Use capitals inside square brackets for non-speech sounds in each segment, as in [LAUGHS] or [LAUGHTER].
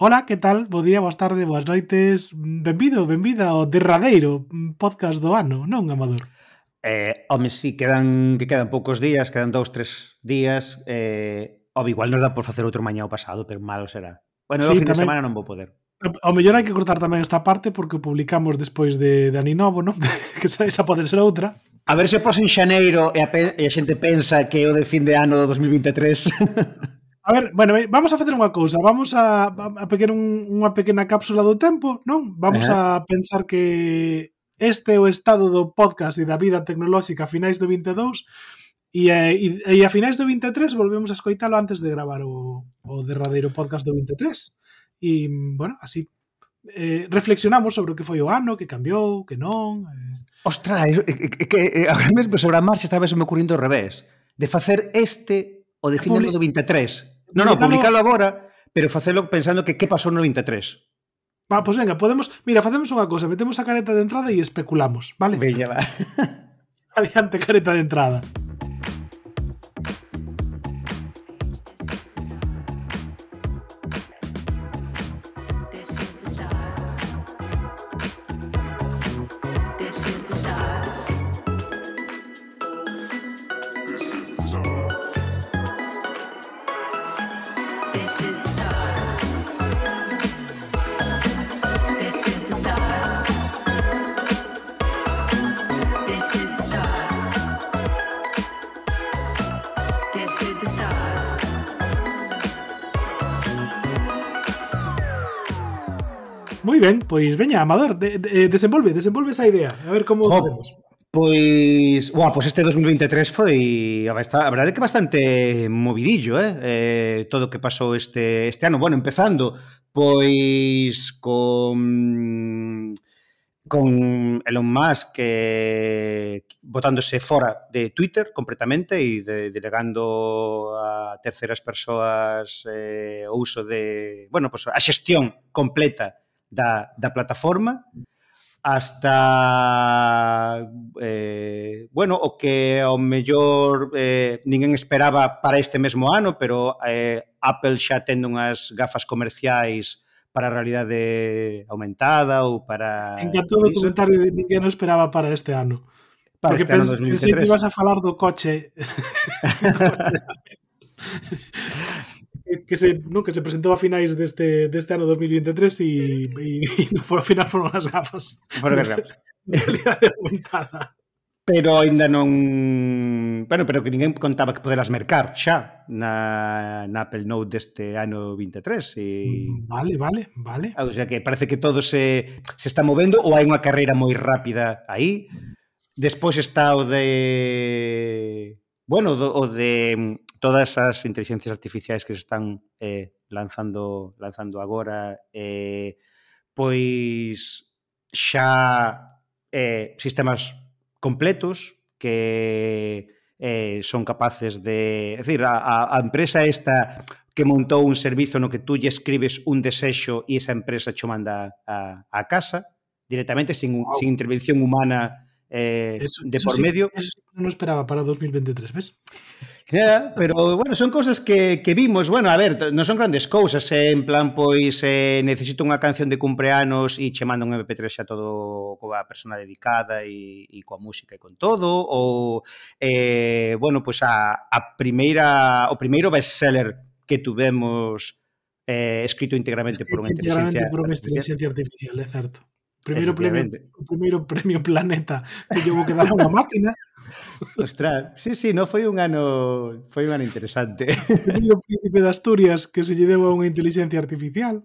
Ola, que tal? Bo día, boas tarde, boas noites Benvido, benvida ao derradeiro podcast do ano, non, Amador? Eh, home, si, sí, quedan, que quedan poucos días, quedan dous, tres días eh, Home, igual nos dá por facer outro mañá o pasado, pero malo será Bueno, sí, o fin tamén... de semana non vou poder Ao mellor hai que cortar tamén esta parte porque o publicamos despois de, de Ani Novo, non? [LAUGHS] que esa, esa pode ser outra. A ver se pos en xaneiro e a, e a xente pensa que é o de fin de ano do 2023. [LAUGHS] A ver, bueno, eh, vamos a facer unha cousa, vamos a, a pequer un, unha pequena cápsula do tempo, non? Vamos eh. a pensar que este é o estado do podcast e da vida tecnolóxica a finais do 22 E, eh, e, e a finais do 23 volvemos a escoitalo antes de gravar o, o derradeiro podcast do 23. E, bueno, así eh, reflexionamos sobre o que foi o ano, que cambiou, que non... Eh... Ostra, é, é, é, que eh, agora mesmo sobre a marcha estaba me ocurrindo ao revés. De facer este o de fin do 23. Non, non, publicalo agora, pero facelo pensando que que pasou no 93. Va, pois pues venga, podemos... Mira, facemos unha cousa, metemos a careta de entrada e especulamos, vale? Veña, va. [LAUGHS] Adiante, careta de entrada. moi ben, pois veña, Amador, de, de, eh, desenvolve, desenvolve esa idea, a ver como oh, podemos. Pois, bueno, pois este 2023 foi a verdade que bastante movidillo, eh? eh todo o que pasou este este ano, bueno, empezando pois con con Elon Musk que eh, botándose fora de Twitter completamente e de, delegando a terceras persoas eh, o uso de, bueno, pues a xestión completa da, da plataforma hasta eh, bueno, o que ao mellor eh, ninguén esperaba para este mesmo ano, pero eh, Apple xa tendo unhas gafas comerciais para a realidade aumentada ou para... Encantado o comentario de ninguén esperaba para este ano. Para Porque este ano 2023. pensei que ibas a falar do coche [LAUGHS] [LAUGHS] [LAUGHS] que se, no, que se presentou a finais deste, deste ano 2023 e, e, e no foro final foron as gafas. Foron as gafas. [LAUGHS] Realidade aumentada. Pero aínda non... Bueno, pero que ninguén contaba que poderas mercar xa na, na Apple Note deste ano 23. E... Mm, vale, vale, vale. Ah, o sea que parece que todo se, se está movendo ou hai unha carreira moi rápida aí. Despois está o de... Bueno, o de todas as inteligencias artificiais que se están eh, lanzando lanzando agora eh, pois xa eh, sistemas completos que eh, son capaces de... É dicir, a, a empresa esta que montou un servizo no que tú lle escribes un desexo e esa empresa cho manda a, a casa directamente sin, wow. sin intervención humana eh, eso, de por eso medio. Sí, eso, no esperaba para 2023, ves? Yeah, pero bueno, son cousas que, que vimos, bueno, a ver, non son grandes cousas, eh, en plan, pois, eh, necesito unha canción de cumpleanos e che mando un MP3 xa todo coa persona dedicada e, e coa música e con todo, ou, eh, bueno, pois a, a primeira, o primeiro bestseller que tuvemos eh, escrito íntegramente por unha inteligencia, por unha inteligencia artificial, é certo. Primeiro premio, o primeiro premio Planeta que llevo que dar a unha máquina Ostras, sí, sí, no foi un ano foi un ano interesante. [LAUGHS] o príncipe de Asturias que se lle deu a unha inteligencia artificial.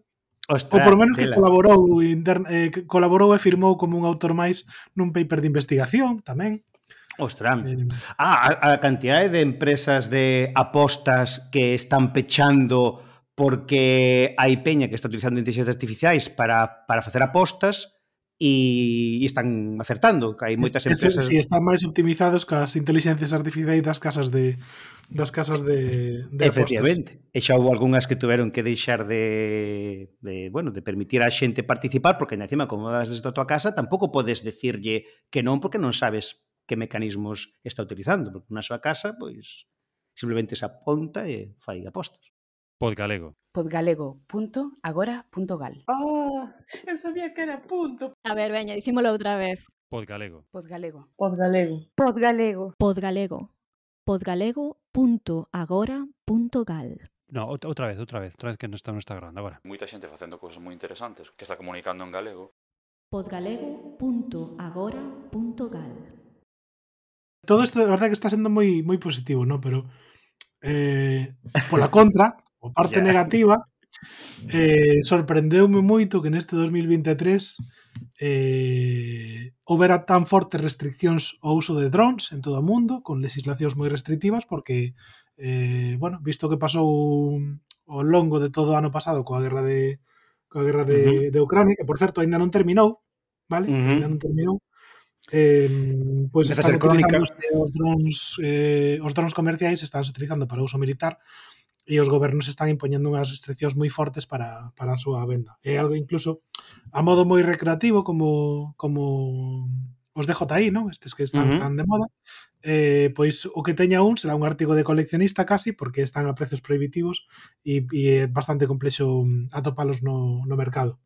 Ostras, Ou por menos tela. Eh, que colaborou, interna, eh, colaborou e firmou como un autor máis nun paper de investigación tamén. Ostras. Eh, ah, a, a cantidade de empresas de apostas que están pechando porque hai peña que está utilizando inteligencias artificiais para, para facer apostas e, e están acertando, que hai moitas empresas... Si, sí, están máis optimizados coas as inteligencias artificiais das casas de das casas de, de Efectivamente. Apostas. E xa houve algunhas que tuveron que deixar de, de, bueno, de permitir a xente participar, porque encima, como das desde a tua casa, tampouco podes decirlle que non, porque non sabes que mecanismos está utilizando, porque na súa casa, pois, simplemente se aponta e fai apostas. Podgalego. Podgalego.agora.gal. Oh! Ah, [LAUGHS] Eu sabía que era punto. A ver, veña, dicímolo outra vez. Podgalego. Podgalego. Podgalego. Podgalego. Podgalego. Podgalego.agora.gal. No, outra vez, outra vez, outra vez que non está, non está grabando agora. Moita xente facendo cousas moi interesantes que está comunicando en galego. Podgalego.agora.gal. Todo isto, de verdade, que está sendo moi moi positivo, no? Pero, eh, pola contra, o parte yeah. negativa, eh, sorprendeume moito que neste 2023 eh, houbera tan fortes restriccións ao uso de drones en todo o mundo, con legislacións moi restrictivas, porque, eh, bueno, visto que pasou o longo de todo o ano pasado coa guerra de coa guerra de, uh -huh. de Ucrania, que por certo aínda non terminou, vale? Uh -huh. Ainda non terminou. Eh, pois pues están utilizando os drones, eh, os drones comerciais están utilizando para uso militar e os gobernos están impoñendo unhas restriccións moi fortes para, para a súa venda. É algo incluso a modo moi recreativo como como os DJI, non? Estes que están uh -huh. tan de moda. Eh, pois o que teña un será un artigo de coleccionista casi porque están a prezos prohibitivos e, e é bastante complexo mm, atopalos no, no mercado.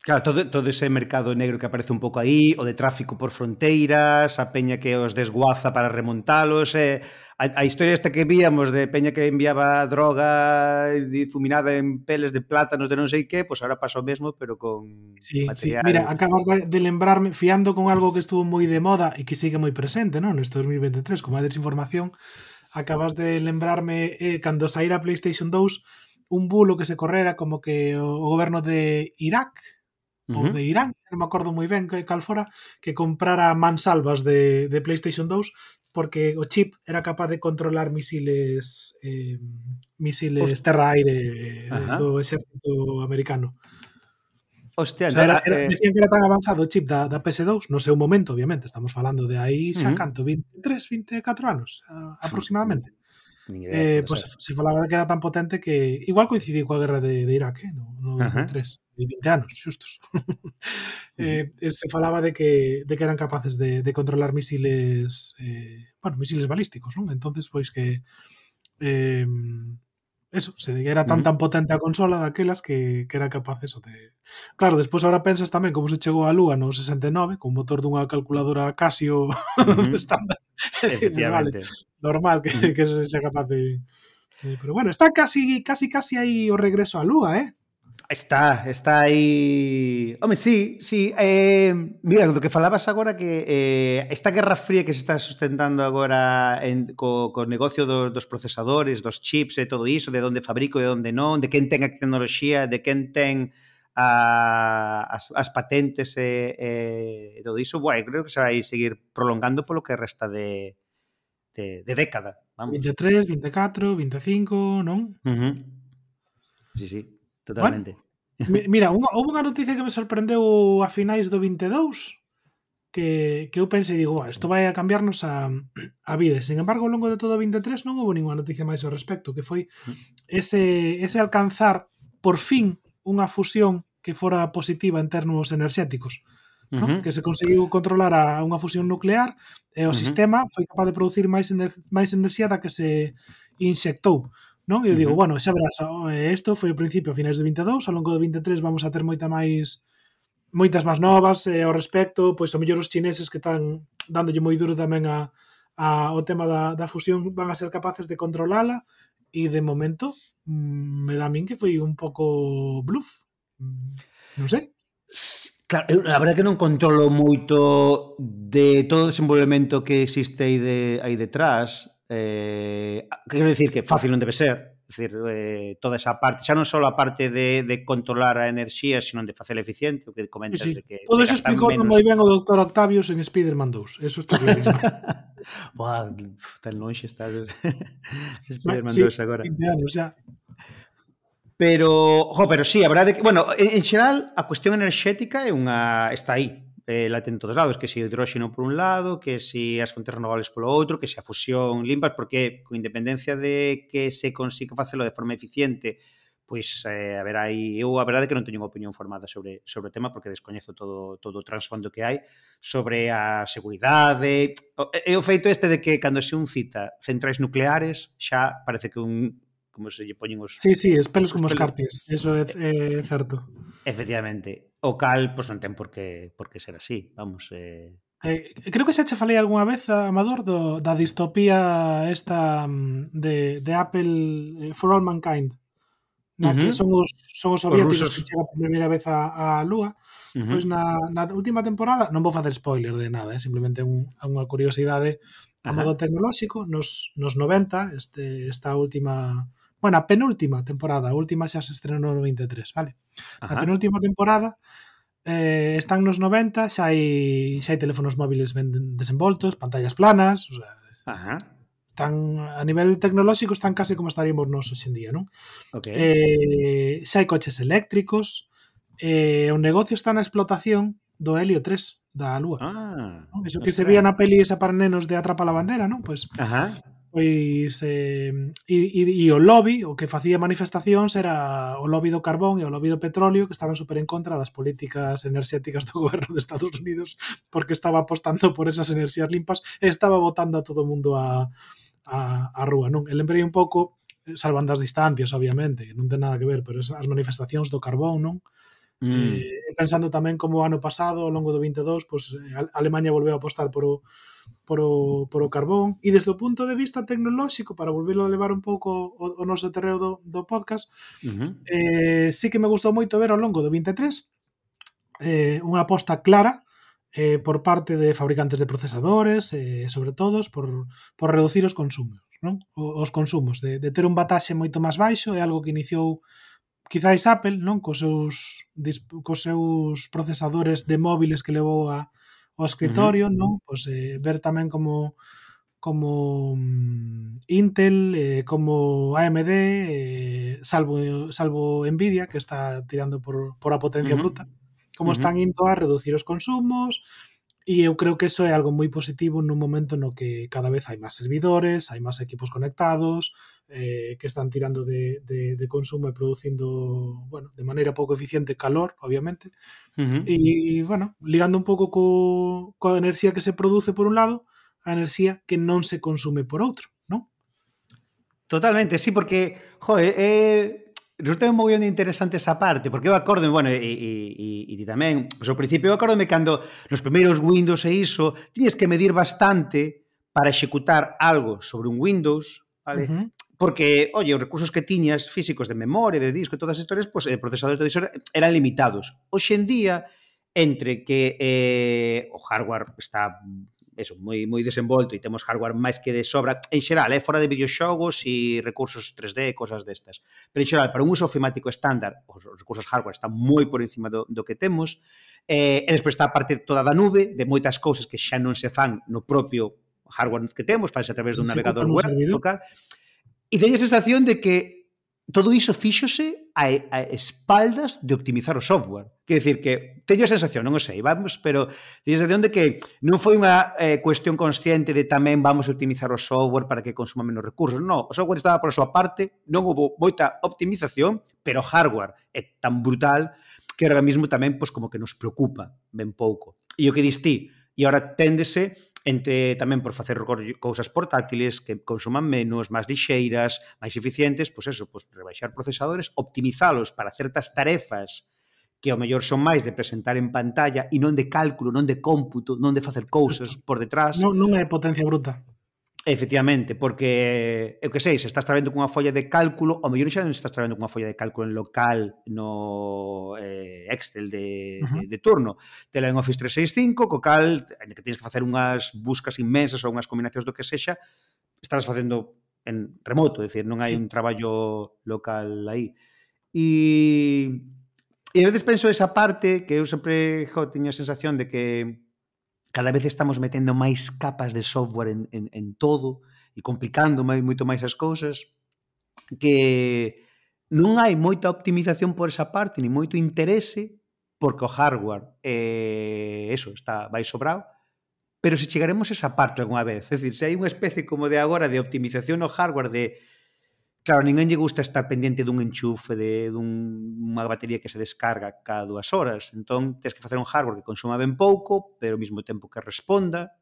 Claro, todo, todo ese mercado negro que aparece un pouco aí, o de tráfico por fronteiras, a peña que os desguaza para remontalos, eh, a, a historia esta que víamos de peña que enviaba droga difuminada en peles de plátanos de non sei que, pois pues ahora pasa o mesmo, pero con sí, material... Sí. Mira, acabas de, de lembrarme, fiando con algo que estuvo moi de moda e que sigue moi presente, non? Neste 2023, como a desinformación, acabas de lembrarme eh, cando saíra PlayStation 2, un bulo que se correra como que o, o goberno de Irak uh -huh. ou de Irán, non me acordo moi ben que cal fora, que comprara mansalvas de, de PlayStation 2 porque o chip era capaz de controlar misiles eh, misiles terra-aire do exército americano. Hostia, o sea, era, era, eh... decían que era tan avanzado o chip da, da PS2, no sei un momento, obviamente, estamos falando de aí xa uh -huh. canto, 23, 24 anos aproximadamente. Idea, eh, pues sabes. se falaba de que era tan potente que igual coincidiu coa guerra de, de Irak, eh? no, no 2003, de 20 anos, xustos. eh, se falaba de que, de que eran capaces de, de controlar misiles, eh, bueno, misiles balísticos, non? Entonces, pois que eh, Eso, se era tan tan potente a consola daquelas que, que era capaz eso de... Claro, despois agora pensas tamén como se chegou a Lua no 69 con motor dunha calculadora Casio [LAUGHS] estándar. [LAUGHS] Efectivamente. vale, normal que, uh que se sea capaz de... Pero bueno, está casi casi casi aí o regreso a Lua, eh? Está, está aí... Home, sí, sí. Eh, mira, do que falabas agora que eh, esta guerra fría que se está sustentando agora en, co, co negocio do, dos procesadores, dos chips e todo iso, de onde fabrico e onde non, de quen ten a tecnoloxía, de quen ten a, as, as patentes e, e todo iso, bueno, creo que se vai seguir prolongando polo que resta de, de, de década. Vamos. 23, 24, 25, non? Uh -huh. Sí, sí. Totalmente. Bueno, [LAUGHS] mira, unha, houve unha noticia que me sorprendeu a finais do 22 que, que eu pensei, digo, isto vai a cambiarnos a, a vida. Sen embargo, ao longo de todo o 23 non houve ninguna noticia máis ao respecto, que foi mm. ese, ese alcanzar por fin unha fusión que fora positiva en termos enerxéticos. ¿no? Uh -huh. que se conseguiu controlar a unha fusión nuclear e o uh -huh. sistema foi capaz de producir máis, ener máis enerxía da que se inxectou non? E eu digo, uh -huh. bueno, xa verás, isto eh, foi o principio, finais de 22, ao longo do 23 vamos a ter moita máis moitas máis novas eh, ao respecto, pois o mellor os chineses que están dándolle moi duro tamén a, a o tema da, da fusión van a ser capaces de controlala e de momento mm, me dá a min que foi un pouco bluff. Mm, non sei. Claro, eu, a verdade que non controlo moito de todo o desenvolvemento que existe aí, de, aí detrás, Eh, quero dicir que fácil non debe ser, decir, eh, toda esa parte, xa non só a parte de, de controlar a enerxía, sino de facela eficiente, o que comentas sí, de que Todo de eso explicou menos... moi ben o doctor Octavius en Spider-Man 2, eso está clarísimo. [LAUGHS] Buah, tan longe estás [LAUGHS] Spider-Man sí, 2 agora. Anos, xa. Pero, jo, pero sí, a verdade que, bueno, en, en xeral a cuestión enerxética é unha está aí, eh, la ten en todos lados, que se hidróxeno por un lado, que se as fontes renovables polo outro, que se a fusión limpas, porque con independencia de que se consiga facelo de forma eficiente, pois eh, haberá aí, eu a verdade que non teño unha opinión formada sobre sobre o tema porque descoñezo todo todo o trasfondo que hai sobre a seguridade. E o feito este de que cando se un cita centrais nucleares, xa parece que un como se lle poñen os Sí, sí, os pelos os como os carpes, eso é, é certo. Efectivamente. O cal, pois non ten por que, por que ser así, vamos, eh... Eh, creo que xa che falei algunha vez, Amador, do, da distopía esta mm, de, de Apple eh, For All Mankind na uh -huh. que son os, son os soviéticos os que chegan por primeira vez a Lúa. Uh -huh. Pois na, na última temporada, non vou facer spoiler de nada, eh? simplemente un, unha curiosidade a modo tecnolóxico, nos, nos 90, este, esta última bueno, a penúltima temporada, a última xa se estrenou no 23, vale? Ajá. A penúltima temporada eh, están nos 90, xa hai, xa hai teléfonos móviles ben desenvoltos, pantallas planas, o sea, Ajá. Están, a nivel tecnolóxico están case como estaríamos nós hoxe en día, non? Okay. Eh, xa hai coches eléctricos, eh, o negocio está na explotación do helio 3 da Lúa. Ah, non? Eso que se vía na peli esa para nenos de Atrapa la Bandera, non? Pois, pues, Ajá Pois eh, e, e, e o lobby, o que facía manifestacións era o lobby do carbón e o lobby do petróleo que estaban super en contra das políticas enerxéticas do [LAUGHS] goberno de Estados Unidos porque estaba apostando por esas enerxías limpas e estaba botando a todo o mundo a, a, a rúa, non? E lembrei un pouco eh, salvando as distancias, obviamente, non ten nada que ver, pero as manifestacións do carbón, non? Mm. Eh, pensando tamén como ano pasado, ao longo do 22, pois Alemanha volveu a apostar por o, por o, por o carbón e desde o punto de vista tecnolóxico para volverlo a levar un pouco o, o noso terreo do, do podcast uh -huh. eh, sí que me gustou moito ver ao longo do 23 eh, unha aposta clara eh, por parte de fabricantes de procesadores eh, sobre todo por, por reducir os consumos non? O, os consumos de, de ter un bataxe moito máis baixo é algo que iniciou quizáis Apple, non, cos seus cos seus procesadores de móviles que levou a ao escritorio, uh -huh. non? Pois eh, ver tamén como como mm, Intel, eh, como AMD, eh, salvo salvo Nvidia que está tirando por por a potencia uh -huh. bruta. Como uh -huh. están indo a reducir os consumos, e eu creo que eso é algo moi positivo nun momento no que cada vez hai máis servidores, hai máis equipos conectados, eh, que están tirando de, de, de consumo e producindo, bueno, de maneira pouco eficiente calor, obviamente, Uh -huh. e, bueno, ligando un pouco co, coa enerxía que se produce por un lado, a enerxía que non se consume por outro, non? Totalmente, sí, porque, joe, eh, Resulta un mogollón interesante esa parte, porque eu acordo, bueno, e, e, e, e ti tamén, pois ao principio eu acordome cando nos primeiros Windows e iso, tiñes que medir bastante para executar algo sobre un Windows, vale? Uh -huh. Porque, oye, os recursos que tiñas físicos de memoria, de disco e todas as historias, pois, eh, pues, e todo iso eran limitados. Hoxe en día, entre que eh, o hardware está eso, moi, moi desenvolto e temos hardware máis que de sobra en xeral, é eh, fora de videoxogos e recursos 3D, cosas destas. Pero en xeral, para un uso ofimático estándar, os recursos hardware están moi por encima do, do que temos. Eh, e despois está a parte toda da nube, de moitas cousas que xa non se fan no propio hardware que temos, fanse a través dun navegador web, local. E teño a sensación de que todo iso fíxose a, a espaldas de optimizar o software. Quer dicir que teño a sensación, non o sei, vamos, pero teño a sensación de que non foi unha eh, cuestión consciente de tamén vamos a optimizar o software para que consuma menos recursos. Non, o software estaba por a súa parte, non houve moita optimización, pero o hardware é tan brutal que ahora mismo tamén pois, como que nos preocupa ben pouco. E o que distí, e ahora téndese entre tamén por facer cousas portátiles que consuman menos, máis lixeiras, máis eficientes, pois eso, pois rebaixar procesadores, optimizalos para certas tarefas que ao mellor son máis de presentar en pantalla e non de cálculo, non de cómputo, non de facer cousas por detrás. Non, non é potencia bruta. Efectivamente, porque, eu que sei, se estás trabendo cunha folla de cálculo, o mellor xa non estás trabendo cunha folla de cálculo en local no eh, Excel de, uh -huh. de, de turno. Tela en Office 365, co cal, que tens que facer unhas buscas inmensas ou unhas combinacións do que sexa, estás facendo en remoto, é dicir, non hai sí. un traballo local aí. E, e a veces penso esa parte que eu sempre jo, teño a sensación de que cada vez estamos metendo máis capas de software en, en, en todo e complicando máis, moito máis as cousas que non hai moita optimización por esa parte ni moito interese porque o hardware eh, eso está vai sobrado pero se chegaremos a esa parte algunha vez. É dicir, se hai unha especie como de agora de optimización no hardware de Claro, ninguén lle gusta estar pendente dun enchufe, de dunha batería que se descarga cada dúas horas. Entón, tens que facer un hardware que consuma ben pouco, pero ao mesmo tempo que responda.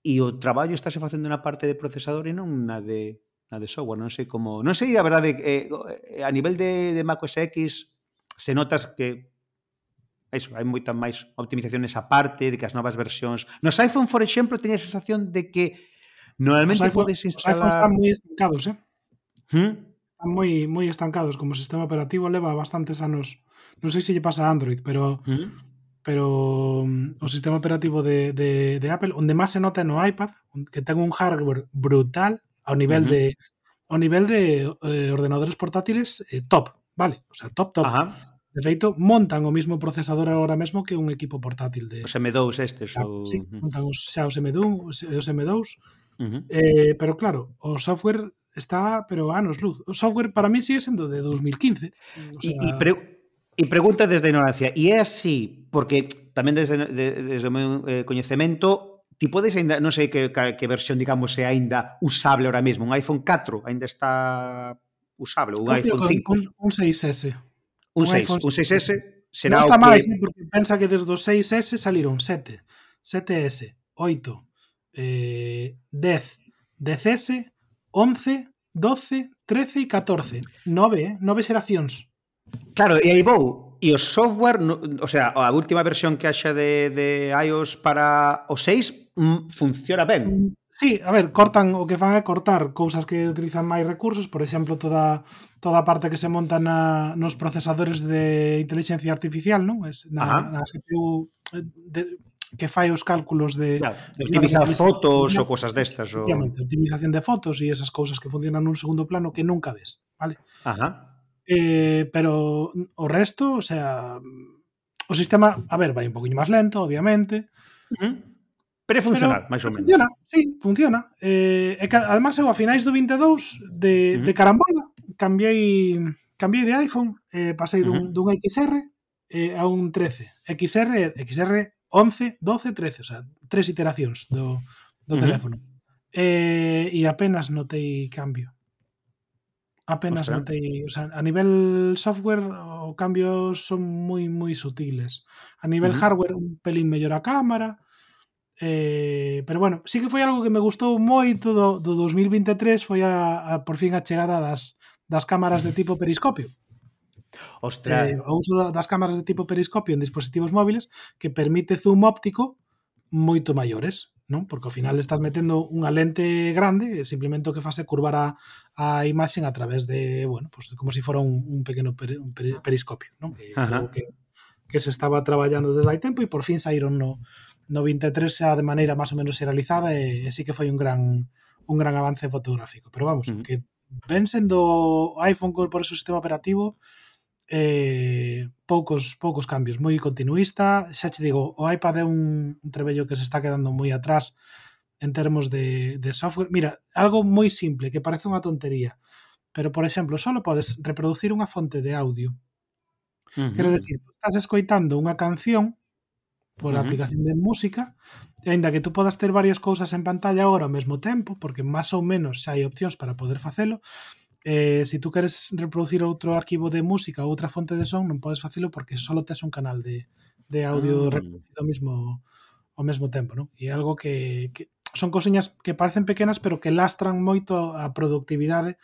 E o traballo estáse facendo na parte de procesador e non na de na de software, non sei como, non sei a verdade eh, eh a nivel de, de macOS X se notas que eso, hai moita máis optimización nesa parte de que as novas versións. Nos iPhone, por exemplo, teña a sensación de que normalmente os iPhone, podes instalar... Os iPhone están moi estancados, eh? ¿Mm? Están moi, moi estancados como sistema operativo, leva bastantes anos. Non sei se lle pasa a Android, pero ¿Mm? pero o sistema operativo de, de, de Apple, onde máis se nota no iPad, que ten un hardware brutal ao nivel uh de ao nivel de eh, ordenadores portátiles eh, top, vale? O sea, top, top. Ajá. De feito, montan o mismo procesador agora mesmo que un equipo portátil de... Os M2 estes ah, ou... Sí, montan os, xa os M2, os M2 uh -huh. eh, pero claro, o software está, pero anos luz. O software para mí sigue sendo de 2015. O sea... E, e, pre e pregunta desde a ignorancia. E é así, porque tamén desde, de, desde o meu eh, coñecemento ti podes ainda, non sei que, que versión, digamos, é aínda usable ahora mesmo. Un iPhone 4 aínda está usable, un iPhone 5. Un, un 6S. Un, un 6, un 6S será non está o que... máis, porque pensa que desde os 6S saliron 7, 7S, 8, eh, 10, 10S 11, 12, 13 e 14. Nove, eh? nove xeracións. Claro, e aí vou. E o software, o sea, a última versión que haxa de, de iOS para o 6 mm, funciona ben. Sí, a ver, cortan o que fan é cortar cousas que utilizan máis recursos, por exemplo, toda toda a parte que se monta na, nos procesadores de inteligencia artificial, non? Es na, Ajá. na GPU eh, de, que fai os cálculos de... Claro, optimizar de, fotos de, ou cosas destas. O... optimización de fotos e esas cousas que funcionan nun segundo plano que nunca ves, vale? Ajá. Eh, pero o resto, o sea, o sistema, a ver, vai un poquinho máis lento, obviamente. Uh -huh. Pero é funcional, máis ou menos. Funciona, sí, funciona. Eh, e que, además, eu a finais do 22 de, uh -huh. de carambola cambiei cambiei de iPhone, eh, pasei dun, uh -huh. dun XR eh, a un 13. XR, XR 11, 12, 13, o sea, tres iteracións do, do uh -huh. teléfono. Eh, e apenas notei cambio. Apenas Ostras. notei, o sea, a nivel software o cambios son moi moi sutiles. A nivel uh -huh. hardware un pelín mellor a cámara, Eh, pero bueno, sí que foi algo que me gustou moito do, do 2023 foi a, a por fin a chegada das, das cámaras de tipo periscopio. Ostras. Eh, o uso das cámaras de tipo periscopio en dispositivos móviles que permite zoom óptico moito maiores, non? Porque ao final estás metendo unha lente grande e simplemente o que faz é curvar a, a imaxen a través de, bueno, pues como se si fora un, un pequeno per, un periscopio, non? Que, creo que, que se estaba traballando desde hai tempo e por fin saíron no, no 23 xa de maneira máis ou menos serializada e, e sí que foi un gran un gran avance fotográfico. Pero vamos, uh -huh. que ven sendo iPhone por ese sistema operativo, eh, poucos poucos cambios, moi continuista, xa che digo, o iPad é un, un trebello que se está quedando moi atrás en termos de, de software. Mira, algo moi simple, que parece unha tontería, pero, por exemplo, solo podes reproducir unha fonte de audio. Uh -huh. Quero decir, estás escoitando unha canción por uh -huh. aplicación de música, e aínda que tú podas ter varias cousas en pantalla agora ao mesmo tempo, porque máis ou menos xa hai opcións para poder facelo, eh, si tú queres reproducir outro arquivo de música ou outra fonte de son, non podes facelo porque só tes un canal de, de audio ah. reproducido mesmo ao mesmo tempo, non? E algo que, que son cousiñas que parecen pequenas pero que lastran moito a productividade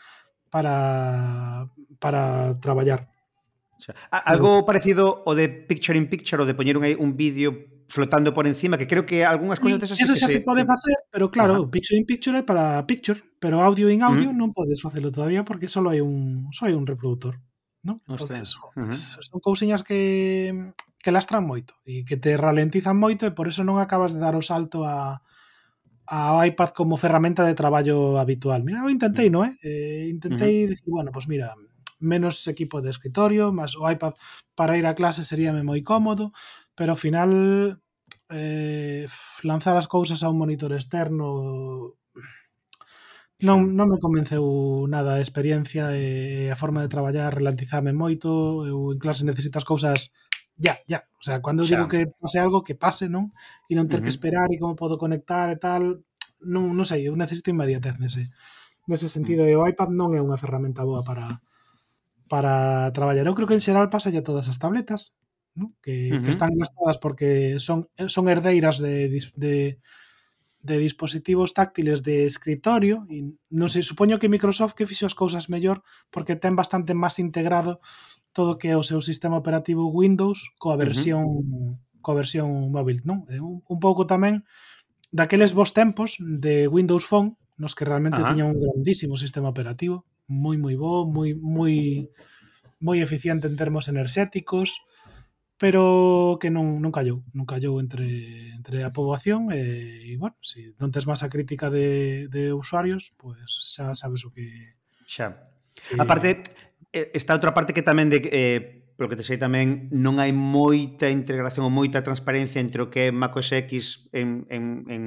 para para traballar. O sea, algo parecido o de picture in picture o de poñer un, un vídeo flotando por encima, que creo que algunhas cousas desas... Eso xa se, se pode facer, pero claro, Ajá. picture in picture é para picture, pero audio in audio mm. non podes facelo todavía porque só hai un só hai un reproductor. ¿no? Entonces, uh -huh. son cousiñas que, que lastran moito e que te ralentizan moito e por eso non acabas de dar o salto a ao iPad como ferramenta de traballo habitual. Mira, eu intentei, mm. no, eh? eh intentei uh -huh. dicir, bueno, pues mira, menos equipo de escritorio, máis o iPad para ir a clase seríame moi cómodo, pero ao final eh, lanzar as cousas a un monitor externo non, non me convenceu nada a experiencia e a forma de traballar relantizame moito, eu en clase necesitas cousas ya, ya, o sea, cando digo que pase algo, que pase, non? E non ter uh -huh. que esperar e como podo conectar e tal, non, non sei, eu necesito inmediatez nese, nese sentido, mm. e o iPad non é unha ferramenta boa para para traballar. Eu creo que en xeral pasa a todas as tabletas, ¿no? que, uh -huh. que, están gastadas porque son, eh, son herdeiras de, de, de, dispositivos táctiles de escritorio e non sei, supoño que Microsoft que fixo as cousas mellor porque ten bastante máis integrado todo que é o seu sistema operativo Windows coa versión uh -huh. coa versión móvil, non? Un, un pouco tamén daqueles bons tempos de Windows Phone nos que realmente Ajá. tiña un grandísimo sistema operativo, moi moi bo, moi moi moi eficiente en termos enerxéticos, pero que non, non callou, non callou entre, entre a poboación e, e bueno, se non tes masa crítica de, de usuarios, pois pues xa sabes o que... Xa. Que... Aparte, está outra parte que tamén de eh, polo que te sei tamén non hai moita integración ou moita transparencia entre o que é macOS X en, en, en,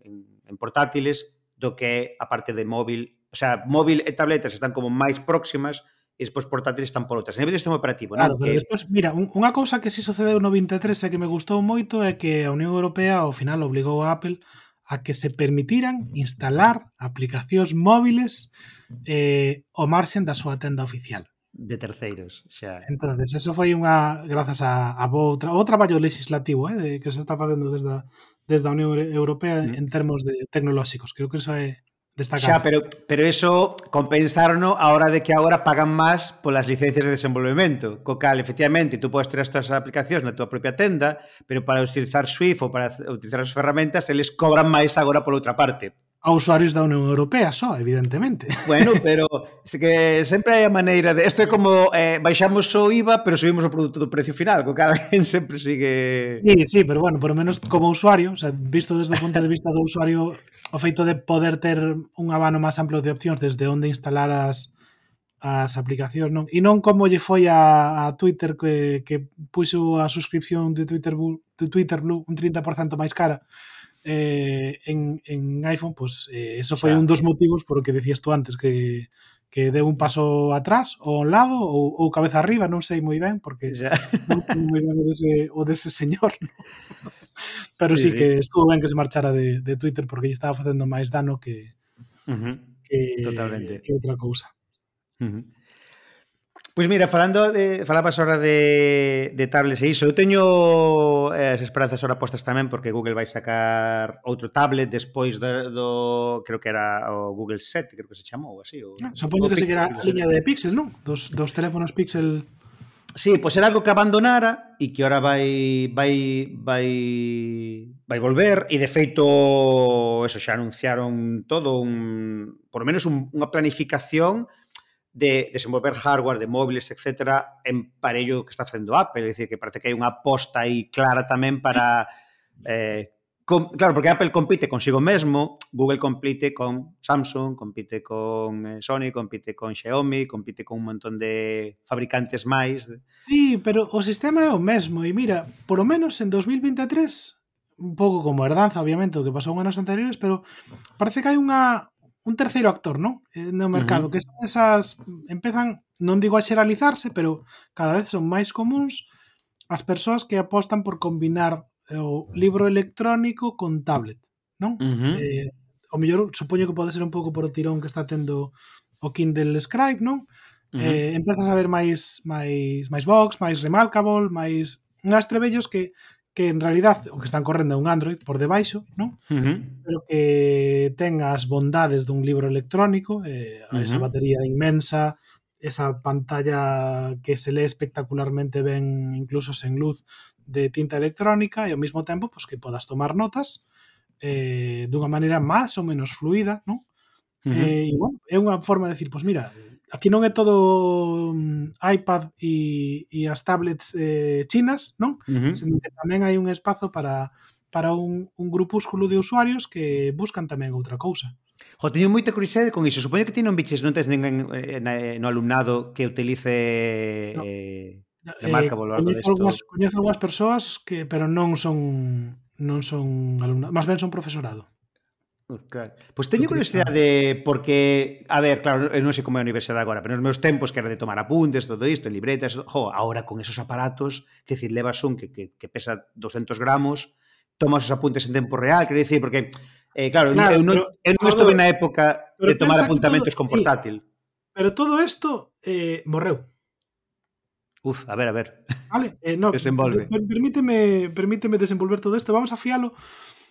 en, en portátiles do que é a parte de móvil. O sea, móvil e tabletas están como máis próximas, e despois portátiles están por outras. A nivel de sistema operativo, claro, non? Que... Despois, mira, un, unha cousa que si sucedeu no 23 e que me gustou moito é que a Unión Europea ao final obligou a Apple a que se permitiran instalar aplicacións móviles eh, o marxen da súa tenda oficial de terceiros, xa. Entonces, eso foi unha grazas a, a bo tra, o traballo legislativo, eh, de, que se está facendo desde a, desde a Unión Europea mm. en termos de tecnolóxicos. Creo que eso é Destacado. Xa, pero, pero eso compensarono a hora de que agora pagan máis polas licencias de desenvolvemento. Co cal, efectivamente, tú podes ter as túas aplicacións na túa propia tenda, pero para utilizar Swift ou para utilizar as ferramentas, eles cobran máis agora pola outra parte. A usuarios da Unión Europea só, evidentemente. [LAUGHS] Bueno, pero se que sempre hai a maneira de... Isto é como eh, baixamos o IVA, pero subimos o produto do precio final, co cal [LAUGHS] sempre sigue... Sí, sí, pero bueno, por lo menos como usuario, o sea, visto desde o punto de vista do usuario o feito de poder ter un abano máis amplo de opcións desde onde instalar as, as aplicacións, non? E non como lle foi a, a Twitter que, que puxo a suscripción de Twitter, de Twitter Blue un 30% máis cara eh, en, en iPhone, pois pues, eh, eso foi xa, un dos motivos por o que decías tú antes que que deu un paso atrás ou a un lado ou, ou cabeza arriba, non sei moi ben porque xa. non sei moi ben o dese, o dese señor [LAUGHS] no? pero sí, sí, sí que estuvo ben que se marchara de, de Twitter porque lle estaba facendo máis dano que, uh -huh. que, Totalmente. que outra cousa uh -huh. Pois mira, falando de, falabas ahora de, de tablets e iso, eu teño eh, as esperanzas ahora postas tamén porque Google vai sacar outro tablet despois do, do creo que era o Google Set, creo que se chamou así. O, ah, supoño que Pixel, seguirá a liña de Pixel, non? Dos, dos teléfonos Pixel... Sí, pois era algo que abandonara e que ahora vai vai vai vai volver e de feito eso xa anunciaron todo un por lo menos un, unha planificación de desenvolver hardware de móviles, etcétera, en parello que está facendo Apple, é dicir, que parece que hai unha aposta aí clara tamén para eh, com, claro, porque Apple compite consigo mesmo, Google compite con Samsung, compite con eh, Sony, compite con Xiaomi, compite con un montón de fabricantes máis. Sí, pero o sistema é o mesmo e mira, por lo menos en 2023 un pouco como herdanza, obviamente, o que pasou en anos anteriores, pero parece que hai unha un terceiro actor, non? Eh, no mercado, uh -huh. que son esas empezan, non digo a xeralizarse, pero cada vez son máis comuns as persoas que apostan por combinar eh, o libro electrónico con tablet, non? Uh -huh. eh, o mellor supoño que pode ser un pouco por o tirón que está tendo o Kindle Scribe, non? Uh -huh. eh, empezas a ver máis máis máis box, máis remarkable, máis unhas trebellos que que en realidad o que están correndo é un Android por debaixo, non? Uh -huh. Pero que ten as bondades dun libro electrónico, eh, uh -huh. esa batería inmensa, esa pantalla que se lee espectacularmente ben incluso sen luz de tinta electrónica e ao mesmo tempo pois, que podas tomar notas eh, dunha maneira máis ou menos fluida, non? Uh -huh. eh, e, bueno, é unha forma de decir, pois mira, aquí non é todo mm, iPad e, e as tablets eh, chinas, non? Uh -huh. Senón que tamén hai un espazo para para un, un grupúsculo de usuarios que buscan tamén outra cousa. Jo, teño moita curiosidade con iso. Supoño que ti non biches, non tes ninguén eh, no alumnado que utilice no. eh, a eh, marca eh, coñezo, algunhas, coñezo algunhas persoas que pero non son non son alumnado, máis ben son profesorado. Claro. Pois teño curiosidade porque, a ver, claro, eu non sei como é a universidade agora, pero nos meus tempos que era de tomar apuntes, todo isto, en libretas, jo, agora con esos aparatos, que decir, levas un que, que, que pesa 200 gramos, tomas os apuntes en tempo real, quero dicir, porque, eh, claro, Claro, eu non, eu non todo- estuve na época de tomar apuntamentos todo- con sí. portátil. Pero todo isto eh, morreu. Uf, a ver, a ver. Vale, eh, no, [LAUGHS] Desenvolve. per- permíteme, permíteme desenvolver todo isto. Vamos a fialo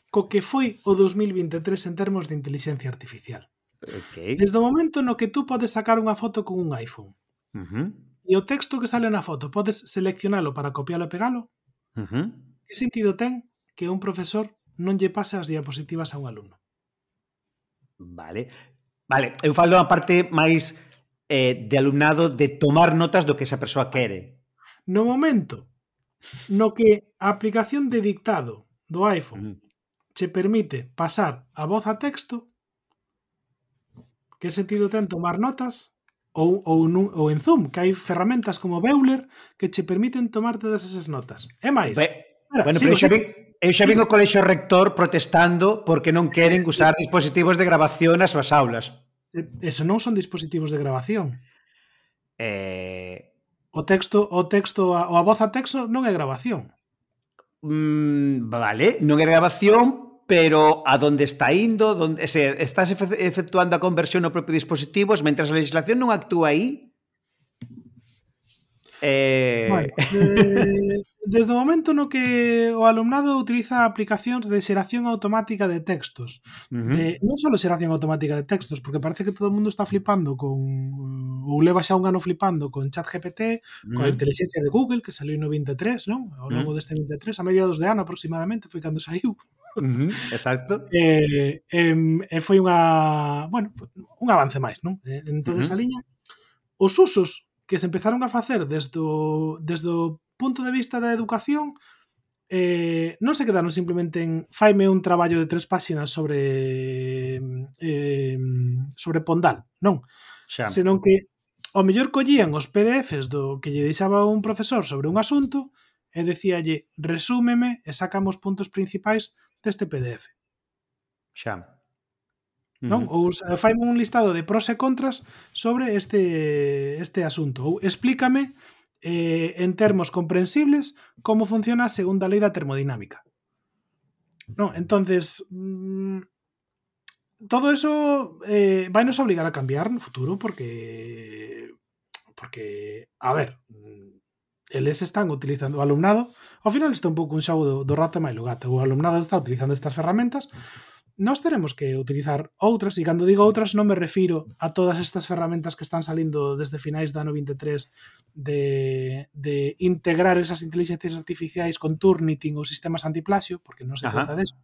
co que foi o 2023 en termos de inteligencia artificial. Okay. Desde o momento no que tú podes sacar unha foto con un iPhone uh -huh. e o texto que sale na foto podes seleccionalo para copialo e pegalo, uh -huh. que sentido ten que un profesor non lle pase as diapositivas a un alumno? Vale. Vale, eu falo a parte máis eh, de alumnado de tomar notas do que esa persoa quere. No momento no que a aplicación de dictado do iPhone uh -huh che permite pasar a voz a texto, que sentido ten tomar notas ou, ou, nun, ou en Zoom, que hai ferramentas como Beuler que che permiten tomar todas esas notas. É máis. Be, Espera, bueno, sigo, pero xa, vi, eh, eu xa vin o colexo rector protestando porque non queren usar dispositivos de grabación nas súas aulas. Eso non son dispositivos de grabación. Eh... O texto, o texto, a, o a voz a texto non é grabación. Mm, vale, non é grabación, pero a donde está indo, donde se estás efectuando a conversión no propio dispositivo, mentras a legislación non actúa aí. Eh... Bueno, [LAUGHS] eh, desde o momento no que o alumnado utiliza aplicacións de xeración automática de textos uh -huh. eh, non só xeración automática de textos porque parece que todo o mundo está flipando con ou leva xa un ano flipando con ChatGPT, uh -huh. con a inteligencia de Google que saliu no 23, non? ao longo uh -huh. deste 23, a mediados de ano aproximadamente foi cando saiu Uh [LAUGHS] -huh, exacto. Eh, eh, e foi unha, bueno, un avance máis, non? Entón, esa uh -huh. liña, os usos que se empezaron a facer desde o, desde o punto de vista da educación eh, non se quedaron simplemente en faime un traballo de tres páxinas sobre eh, sobre Pondal, non? Xa. Senón que ao mellor collían os PDFs do que lle deixaba un profesor sobre un asunto e decíalle resúmeme e sacamos puntos principais deste PDF. Xa. Non? Uh. Ou uh, faime un listado de pros e contras sobre este este asunto ou explícame eh, en termos comprensibles como funciona a segunda lei da termodinámica. Non, entonces mm, todo eso eh, vai nos obligar a cambiar no futuro porque porque a ver, mm, eles están utilizando o alumnado, ao final isto é un pouco un xogo do, do rato e máis gato, o alumnado está utilizando estas ferramentas, nós teremos que utilizar outras, e cando digo outras non me refiro a todas estas ferramentas que están salindo desde finais da ano 23 de, de integrar esas inteligencias artificiais con Turnitin ou sistemas antiplagio, porque non se Ajá. trata deso,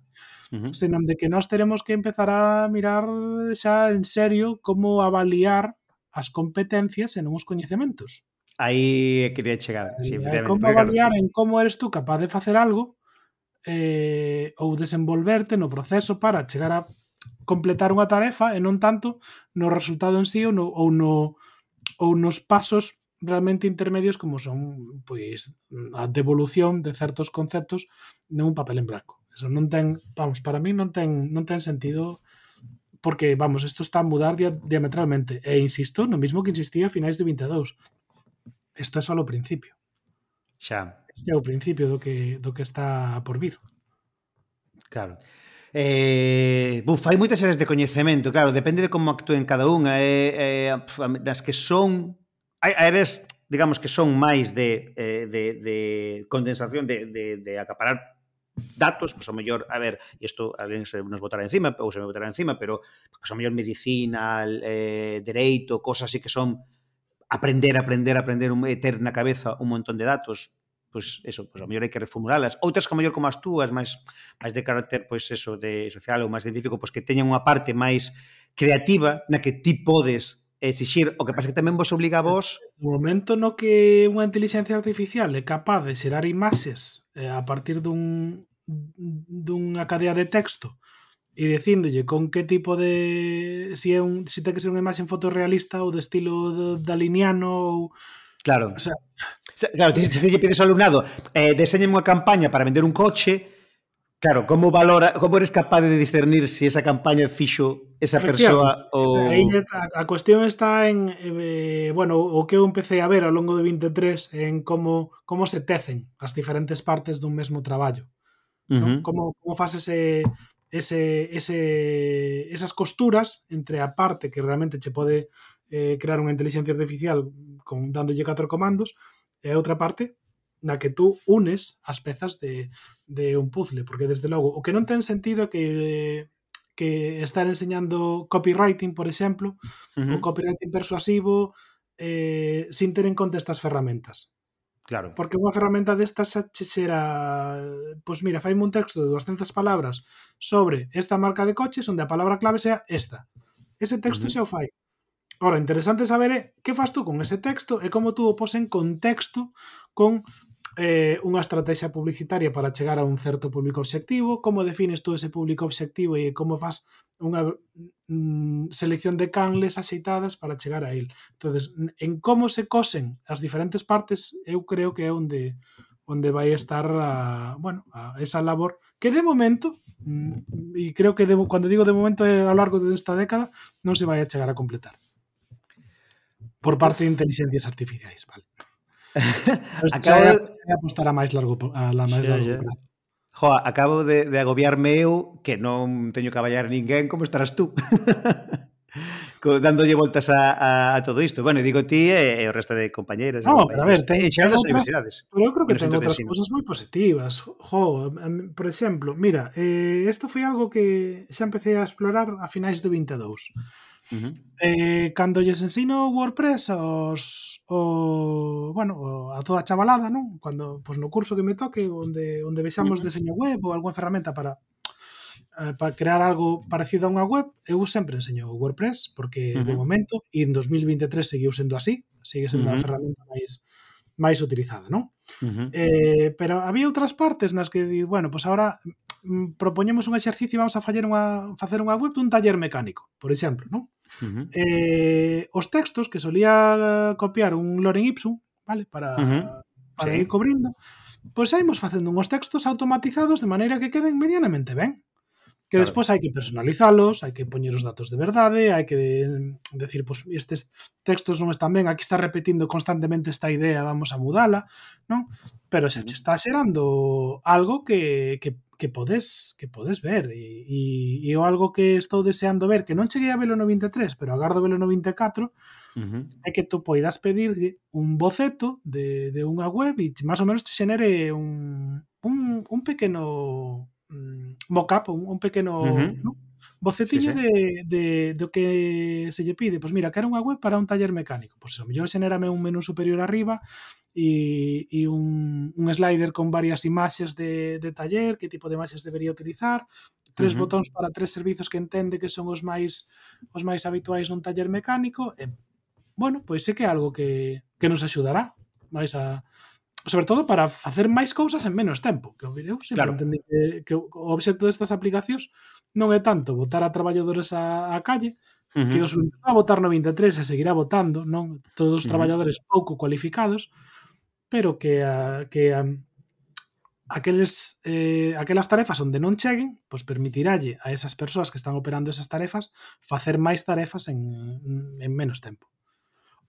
uh senón de que nós teremos que empezar a mirar xa en serio como avaliar as competencias e non os coñecementos. Aí quería chegar. Sí, é como avaliar en como eres tú capaz de facer algo eh, ou desenvolverte no proceso para chegar a completar unha tarefa e non tanto no resultado en sí ou no, ou no ou nos pasos realmente intermedios como son pois a devolución de certos conceptos de un papel en branco. Eso non ten, vamos, para mí non ten non ten sentido porque, vamos, isto está a mudar diametralmente. E insisto, no mismo que insistía a finais de 22. Isto é só o principio. Xa. Este é o principio do que, do que está por vir. Claro. Eh, buf, hai moitas áreas de coñecemento, claro, depende de como actúen cada unha. Eh, eh, das que son... Hai áreas, digamos, que son máis de, eh, de, de condensación, de, de, de acaparar datos, pois pues, ao mellor, a ver, isto alguén se nos botará encima, ou se me botará encima, pero pois pues, ao mellor medicina, eh, dereito, cosas así que son aprender, aprender, aprender, un, eh, ter na cabeza un montón de datos, pois pues eso, pois pues ao mellor hai que reformulalas. Outras que a mellor como as túas, máis máis de carácter pois pues eso de social ou máis científico, pois que teñan unha parte máis creativa na que ti podes exixir, o que pasa que tamén vos obliga a vos no momento no que unha inteligencia artificial é capaz de xerar imaxes eh, a partir dun dunha cadea de texto e dicíndolle con que tipo de si é un si ten que ser unha imaxe fotorrealista ou de estilo daliniano ou Claro. O sea, claro, ti ti lle pides ao alumnado, eh, deseñen unha campaña para vender un coche, claro, como valora, como eres capaz de discernir se si esa campaña fixo esa persoa ou a, a cuestión está en eh, bueno, o que eu empecé a ver ao longo de 23 en como como se tecen as diferentes partes dun mesmo traballo. Uh -huh. ¿no? Como como faz ese ese, ese, esas costuras entre a parte que realmente che pode eh, crear unha inteligencia artificial con, dándolle catro comandos e a outra parte na que tú unes as pezas de, de un puzzle, porque desde logo o que non ten sentido é que que estar enseñando copywriting, por exemplo, uh -huh. o copywriting persuasivo eh, sin ter en conta estas ferramentas. Claro. Porque unha ferramenta destas xa che xera... Pois mira, faime un texto de 200 palabras sobre esta marca de coches onde a palabra clave sea esta. Ese texto uh -huh. xa o fai. Ora, interesante saber é que fas tú con ese texto e como tú o pos en contexto con eh, unha estrategia publicitaria para chegar a un certo público obxectivo, como defines tú ese público obxectivo e como fas unha mm, selección de canles axeitadas para chegar a el. entonces en como se cosen as diferentes partes, eu creo que é onde onde vai estar a, bueno, a esa labor que de momento mm, e creo que debo, cando digo de momento é ao largo desta década non se vai a chegar a completar por parte de inteligencias artificiais, vale. Acabo de apostar a máis largo a la máis yeah, largo yeah. Plazo. Jo, acabo de, de agobiarme eu que non teño que aballar ninguén como estarás tú. [LAUGHS] dándolle voltas a, a, a todo isto. Bueno, digo ti e, e o resto de compañeiras. No, pero a ver, ten, xa das universidades. Pero eu creo que ten outras cousas moi positivas. Jo, por exemplo, mira, isto eh, foi algo que xa empecé a explorar a finais do 22. Uh -huh. eh, cando lles ensino WordPress aos o, bueno, a toda a chavalada, non? Cando pois no curso que me toque onde onde vexamos uh -huh. deseño web ou algunha ferramenta para eh, para crear algo parecido a unha web, eu sempre enseño WordPress porque uh -huh. de momento e en 2023 seguiu sendo así, sigue sendo uh -huh. a ferramenta máis máis utilizada, non? Uh -huh. eh, pero había outras partes nas que di, bueno, pois pues agora mm, propoñemos un exercicio e vamos a faller unha, facer unha web dun taller mecánico, por exemplo, non? Uh -huh. eh, os textos que solía eh, copiar un Loren Ipsum, vale, para, uh -huh. para sí. ir cobrindo, pois pues, imos facendo uns textos automatizados de maneira que queden medianamente ben. Que claro. despois hai que personalizalos, hai que poñer os datos de verdade, hai que de, decir, pois pues, estes textos non están ben, aquí está repetindo constantemente esta idea, vamos a mudala, non? Pero se está xerando algo que, que que podes que podes ver e, e, e algo que estou deseando ver que non cheguei a velo no 23 pero agardo velo no 24 uh -huh. é que tú poidas pedir un boceto de, de unha web e máis ou menos te xenere un, un, un pequeno um, mm, mockup, un, un pequeno uh -huh. ¿no? bocetiño sí, sí. De, de, do que se lle pide. Pois pues mira, quero unha web para un taller mecánico. Pois pues, mellor xenérame un menú superior arriba e, e un, un slider con varias imaxes de, de taller, que tipo de imaxes debería utilizar, tres uh -huh. botóns para tres servizos que entende que son os máis os máis habituais nun taller mecánico e, bueno, pois sé que é algo que, que nos axudará máis a sobre todo para facer máis cousas en menos tempo que eu sempre claro. entendí que, que o obxecto destas aplicacións non é tanto botar a traballadores a, a calle uh -huh. que os a votar no 23 e seguirá votando non todos os traballadores uh -huh. pouco cualificados pero que, a, que a, aqueles, eh, aquelas tarefas onde non cheguen, pois permitiralle a esas persoas que están operando esas tarefas facer máis tarefas en, en menos tempo.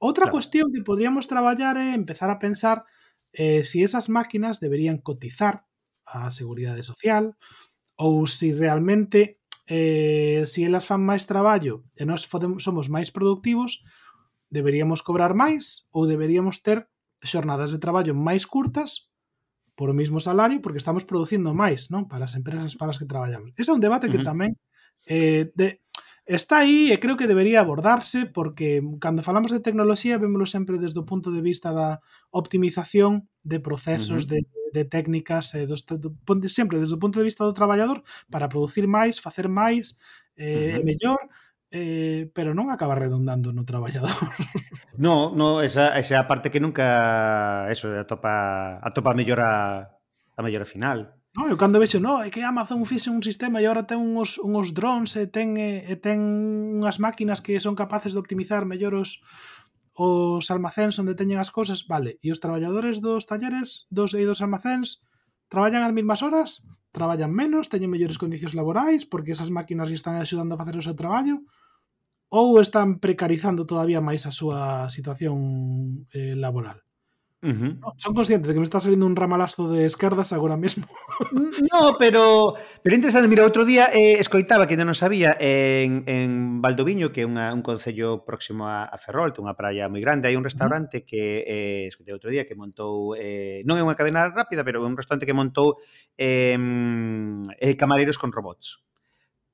Outra claro. cuestión que podríamos traballar é empezar a pensar eh, si esas máquinas deberían cotizar a Seguridade Social ou si realmente eh, si elas fan máis traballo e nós somos máis productivos, deberíamos cobrar máis ou deberíamos ter xornadas de traballo máis curtas por o mesmo salario porque estamos producindo máis, non? Para as empresas para as que traballamos. Ese é un debate que tamén eh, de, está aí e creo que debería abordarse porque cando falamos de tecnoloxía vémoslo sempre desde o punto de vista da optimización de procesos, uh -huh. de, de técnicas, eh, dos, do, sempre desde o punto de vista do traballador para producir máis, facer máis, eh, uh -huh. mellor, eh, pero non acaba redundando no traballador. [LAUGHS] No, no, esa, esa é a parte que nunca eso, atopa, atopa a mellora a mellora final. No, eu cando vexo, no, é que Amazon fixe un sistema e agora ten uns, uns drones e ten, e ten unhas máquinas que son capaces de optimizar mellor os, os almacéns onde teñen as cousas, vale, e os traballadores dos talleres dos, e dos almacéns traballan as mesmas horas, traballan menos, teñen mellores condicións laborais porque esas máquinas lle están axudando a facer o seu traballo ou están precarizando todavía máis a súa situación eh, laboral. Uh -huh. no, son conscientes de que me está saliendo un ramalazo de escardas agora mesmo. [LAUGHS] no, pero pero interesante, mira, outro día eh, escoitaba que ainda non sabía en, en Valdoviño, que é unha, un concello próximo a, a Ferrol, que é unha praia moi grande, hai un restaurante que eh, escoitei outro día que montou eh, non é unha cadena rápida, pero é un restaurante que montou eh, eh, camareiros con robots.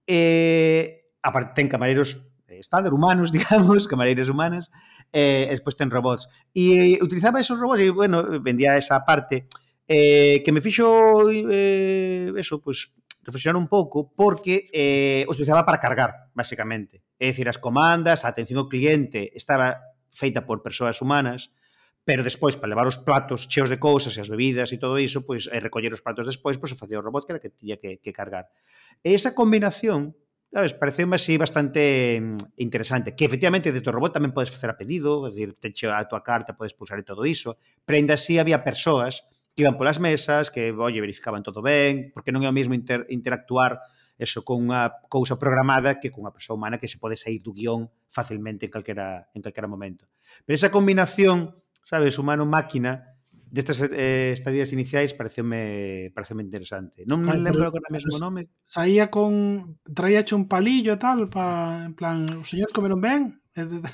Eh, aparte ten camareiros eh, estándar humanos, [LAUGHS] digamos, camareiras humanas, eh, despois ten robots. E eh, utilizaba esos robots e, bueno, vendía esa parte eh, que me fixo eh, eso, pues, reflexionar un pouco porque eh, os utilizaba para cargar, basicamente. É dicir, as comandas, a atención ao cliente estaba feita por persoas humanas, pero despois para levar os platos cheos de cousas e as bebidas e todo iso, pois e eh, recoller os platos despois, pois o facía o robot que era que tiña que, que cargar. E esa combinación sabes, pareceume así bastante mm, interesante, que efectivamente de tu robot tamén podes facer a pedido, é dicir, teche a tua carta, podes pulsar e todo iso, pero ainda así había persoas que iban polas mesas, que, oye, verificaban todo ben, porque non é o mesmo inter, interactuar eso con unha cousa programada que con unha persoa humana que se pode sair do guión facilmente en calquera, en calquera momento. Pero esa combinación, sabes, humano-máquina, destas eh, estadías iniciais pareceume pareceume interesante. Non me lembro agora mesmo o nome. Saía con traíache un palillo e tal para en plan, os señores comeron ben. [LAUGHS]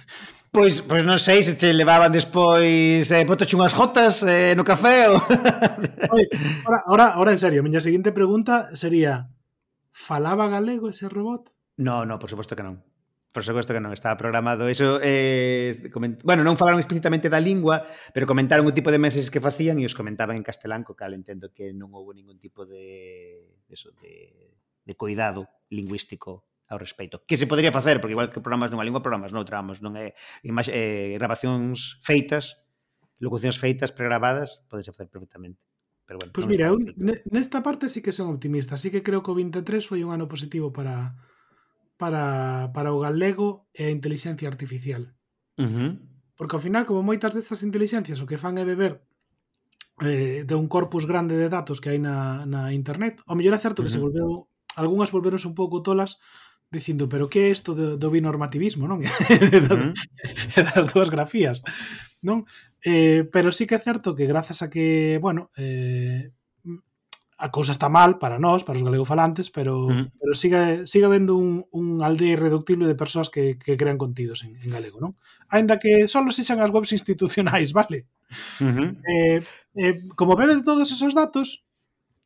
Pois, pois non sei se te levaban despois eh, botoche unhas jotas eh, no café ou... [LAUGHS] ahora, ahora, ahora, en serio, a miña seguinte pregunta sería falaba galego ese robot? No, no, por suposto que non. Por suposto que non estaba programado. Eso eh, coment... bueno, non falaron explícitamente da lingua, pero comentaron o tipo de meses que facían e os comentaban en castelán, co cal entendo que non houve ningún tipo de eso, de, de cuidado lingüístico ao respecto. Que se podría facer, porque igual que programas nunha lingua, programas noutra, vamos, non é imaxe, eh, grabacións feitas, locucións feitas, pregrabadas, podense facer perfectamente. Pero bueno, pois pues mira, eu, nesta parte sí que son optimista, así que creo que o 23 foi un ano positivo para para, para o galego e a inteligencia artificial. Uh -huh. Porque ao final, como moitas destas inteligencias o que fan é beber eh, de un corpus grande de datos que hai na, na internet, ao mellor é certo que uh -huh. se volveu, algunhas volveronse un pouco tolas dicindo, pero que é isto do, do binormativismo, non? [LAUGHS] Uh -huh. [LAUGHS] das dúas grafías, non? Eh, pero sí que é certo que grazas a que, bueno, eh, a cousa está mal para nós, para os galegofalantes, pero, mm. pero siga, siga vendo un, un aldea irreductible de persoas que, que crean contidos en, en galego, non? Ainda que só sexan as webs institucionais, [LAUGHS] vale? Mm eh, eh, como bebe de todos esos datos,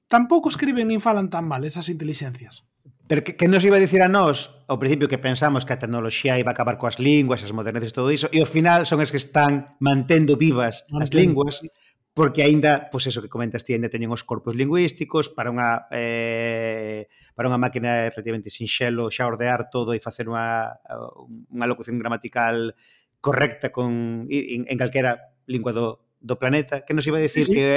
tampouco escriben nin falan tan mal esas inteligencias. Pero que, que nos iba a dicir a nós ao principio que pensamos que a tecnoloxía iba a acabar coas linguas, as modernidades e todo iso, e ao final son as que están mantendo vivas Mantén. as linguas, porque aínda, pois eso que comentas ti, aínda teñen os corpos lingüísticos para unha eh, para unha máquina relativamente sinxelo xa ordear todo e facer unha, unha locución gramatical correcta con en, en calquera lingua do, do planeta, que nos iba a decir sí, sí. que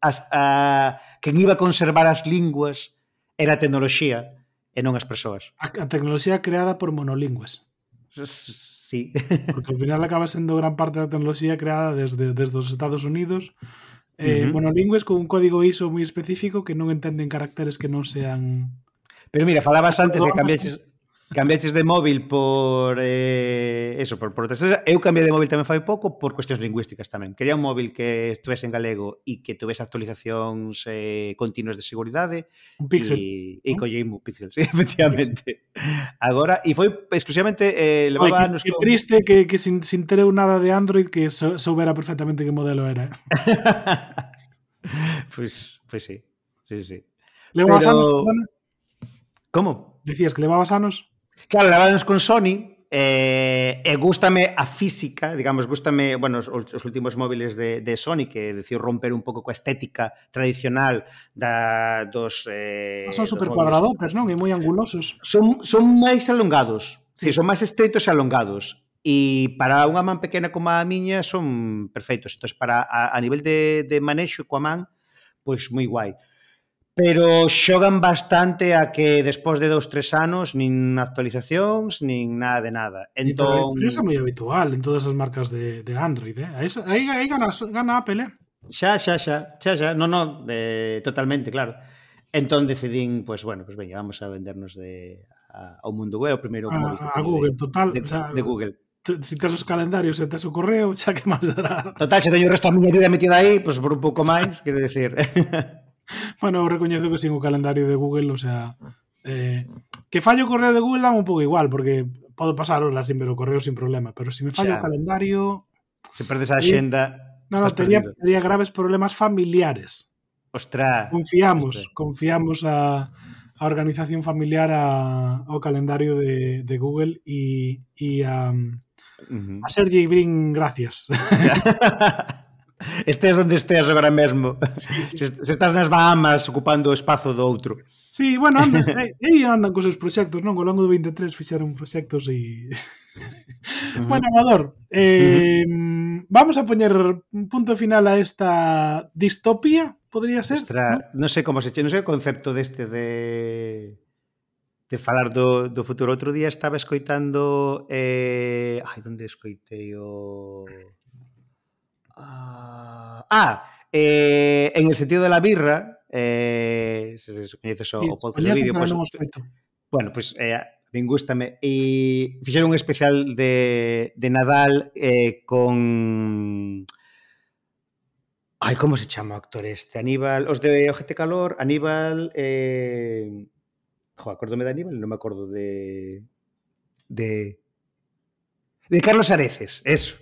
as, a, quen iba a conservar as linguas era a tecnoloxía e non as persoas. A, a tecnoloxía creada por monolingües. Sí. [LAUGHS] Porque ao final acaba sendo gran parte da tecnoloxía creada desde, desde os Estados Unidos eh, uh -huh. monolingües con un código ISO moi específico que non entenden caracteres que non sean... Pero mira, falabas antes de cambiaches Cambiaches de móvil por eh, eso, por, por outras Eu cambiei de móvil tamén fai pouco por cuestións lingüísticas tamén. Quería un móvil que estuvese en galego e que tuvese actualizacións eh, continuas de seguridade. Un pixel. E, e collei un pixel, [LAUGHS] sí, efectivamente. Pixel. Agora, e foi exclusivamente eh, levaba Oye, que, anos que con... triste que, que sin, sin ter nada de Android que so, soubera perfectamente que modelo era. pois, [LAUGHS] pues, pois pues sí, sí, sí. Levabas Pero... anos, Como? Decías que levabas anos. Claro, laváronos con Sony, eh, e gústame a física, digamos, gústame, bueno, os, os últimos móviles de, de Sony que decidiu romper un pouco coa estética tradicional da, dos... Eh, son super cuadradotes, non? E moi angulosos. Son, son máis alongados, sí. son máis estreitos e alongados. E para unha man pequena como a miña son perfeitos. Entón, para a, a nivel de, de manexo coa man, pois moi guai. Pero xogan bastante a que despois de dous, tres anos nin actualizacións, nin nada de nada. Entón... Pero é moi habitual en todas as marcas de, de Android, eh? Aí, aí, aí gana, gana Apple, eh? Xa, xa, xa, xa, xa, no, no, eh, totalmente, claro. Entón decidín, pois, pues, bueno, pois pues, veña, vamos a vendernos de, a, ao mundo web, o primeiro como a, a Google, de, total, de, o sea, de Google. Te, si tes os calendarios e tes o correo, [LAUGHS] xa que máis dará. Total, se teño o resto da miña vida metida aí, pois pues, por un pouco máis, quero decir. [LAUGHS] [LAUGHS] bueno, recoñezo que sin o calendario de Google, o sea, eh, que fallo o correo de Google dame un pouco igual, porque podo pasar horas sin ver o correo sin problema, pero se si me fallo o calendario... Se perdes a xenda... No, no, tería, tería graves problemas familiares. Ostra. Confiamos, ostras. confiamos a, a organización familiar a, ao calendario de, de Google e, e a, uh -huh. a Sergey Brin gracias. [LAUGHS] [LAUGHS] Estés onde estés agora mesmo. Sí. Se, se estás nas Bahamas ocupando o espazo do outro. Sí, bueno, andan, [LAUGHS] eh, aí andan cos seus proxectos, non? Ao longo do 23 fixeron proxectos e... Uh [LAUGHS] -huh. Bueno, Amador, eh, uh -huh. vamos a poñer un punto final a esta distopía, podría ser? Ostra, non sei como se che, non sei o concepto deste de de falar do, do futuro. Outro día estaba escoitando eh, ai, onde escoitei o Uh, ah, eh, en el sentido de la birra, eh, se, se coñeces o, sí, o podcast de vídeo, pues, bueno, pues eh, ben gustame. E fixeron un especial de, de Nadal eh, con... Ai, como se chama o actor este? Aníbal... Os de Ojete Calor, Aníbal... Eh... Jo, acordome de Aníbal, non me acordo de... De... De Carlos Areces, eso.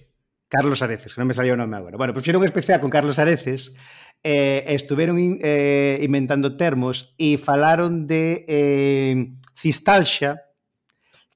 Carlos Areces, que non me salía o nome agora. Bueno, puxeron un especial con Carlos Areces, eh, estuveron in, eh, inventando termos e falaron de eh, cistalxa,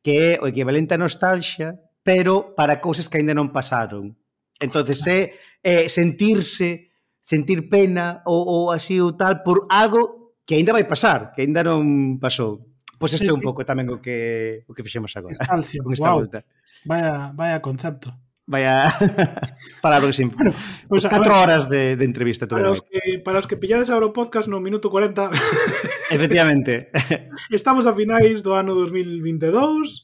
que é o equivalente a nostalgia, pero para cousas que aínda non pasaron. Entonces é eh, sentirse, sentir pena ou, ou así ou tal por algo que aínda vai pasar, que aínda non pasou. Pois pues este é sí, sí. un pouco tamén o que o que fixemos agora. Estancia, con esta wow. volta. Vaya, vaya concepto vaya a [LAUGHS] para o sin bueno, pues, pues 4 horas de, de entrevista tuve para, os que, para os que pillades agora o podcast no minuto 40 [LAUGHS] efectivamente. estamos a finais do ano 2022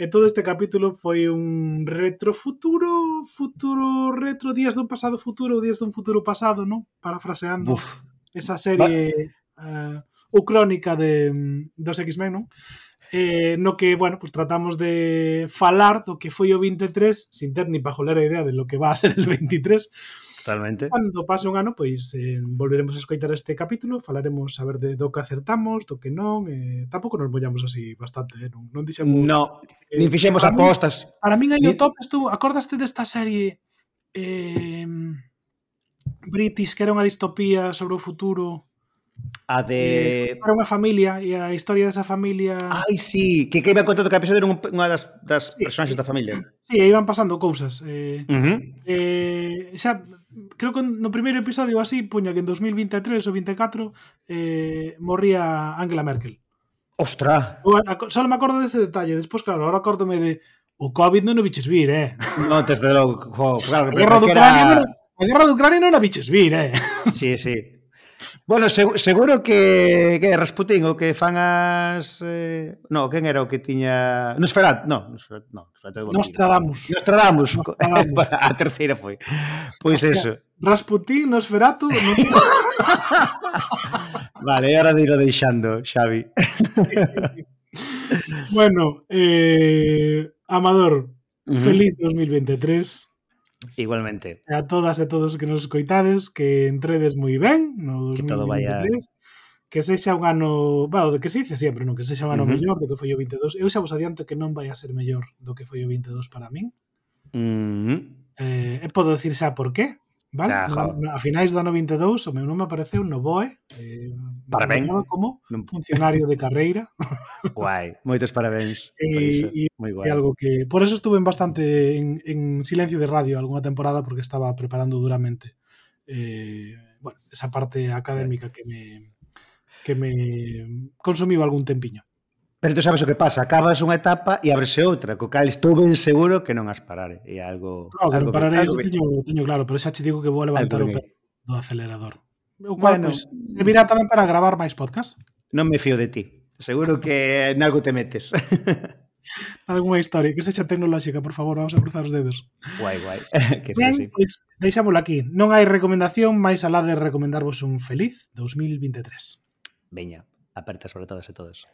e todo este capítulo foi un retrofuturo, futuro retro días dun pasado futuro días dun futuro pasado non parafraseando Uf. esa serie uh, eh, ou crónica de, mm, dos X-Men non eh, no que, bueno, pues tratamos de falar do que foi o 23 sin ter ni pa a idea de lo que va a ser el 23. Totalmente. Cando pase un ano, pois eh, volveremos a escoitar este capítulo, falaremos a ver de do que acertamos, do que non, eh, tampouco nos mollamos así bastante, eh, non, non dixemos... No, eh, nin fixemos apostas. Mí, para min aí o top estuvo, acordaste desta serie eh, British, que era unha distopía sobre o futuro A de... Eh, era unha familia e a historia desa familia... Ai, sí, que que iba contando que a episodio era unha das, das sí. personaxes da familia. Sí, e iban pasando cousas. Eh, uh -huh. eh, xa, creo que no primeiro episodio así puña que en 2023 ou 24 eh, morría Angela Merkel. Ostra. Só me acordo dese detalle, despois claro, agora acórdome de o COVID non o biches vir, eh. Non, desde logo, jo, claro, a guerra, era... Ucrania, non, a guerra de Ucrania non a biches vir, eh. Sí, sí. Bueno, seg seguro que, que Rasputín o que fan as... Eh, no, quen era o que tiña... Nosferat, no, Nosferat, no, Nosferat Nostradamus. Nostradamus. Nostradamus. [LAUGHS] A terceira foi. Pois eso. Rasputín, Nosferatu... [LAUGHS] vale, era hora de ir deixando, Xavi. [LAUGHS] bueno, eh, Amador, feliz 2023. Igualmente. A todas e todos que nos escoitades, que entredes moi ben no 2023. Que todo vaya que sexa un ano, va, bueno, de que se dice sempre, non, que sexa un ano uh -huh. mellor do que foi o 22. Eu xa vos adianto que non vai a ser mellor do que foi o 22 para min. Uh -huh. eh, podo dicir xa por qué, vale? Xa, a finais do ano 22 o meu nome apareceu no BOE, eh, Parabéns. como funcionario de carreira. [LAUGHS] Guai, moitos parabéns. E, [LAUGHS] por Moi guai. E algo que, por eso estuve en bastante en, en silencio de radio algunha temporada porque estaba preparando duramente eh, bueno, esa parte académica que me que me consumiu algún tempiño. Pero tú sabes o que pasa, acabas unha etapa e abrese outra, co cal estou ben seguro que non as parare. É algo... Claro, algo pararé, ben, algo teño, teño claro, pero xa te digo que vou a levantar o pé do acelerador. O cual, bueno, pois, servirá tamén para gravar máis podcast. Non me fío de ti. Seguro que en algo te metes. [LAUGHS] Alguna historia, que sexa tecnolóxica, por favor, vamos a cruzar os dedos. Guai, guai. [LAUGHS] que ben, sí. pois, deixámoslo aquí. Non hai recomendación, máis alá de recomendarvos un feliz 2023. Veña, apertas sobre todas e todos.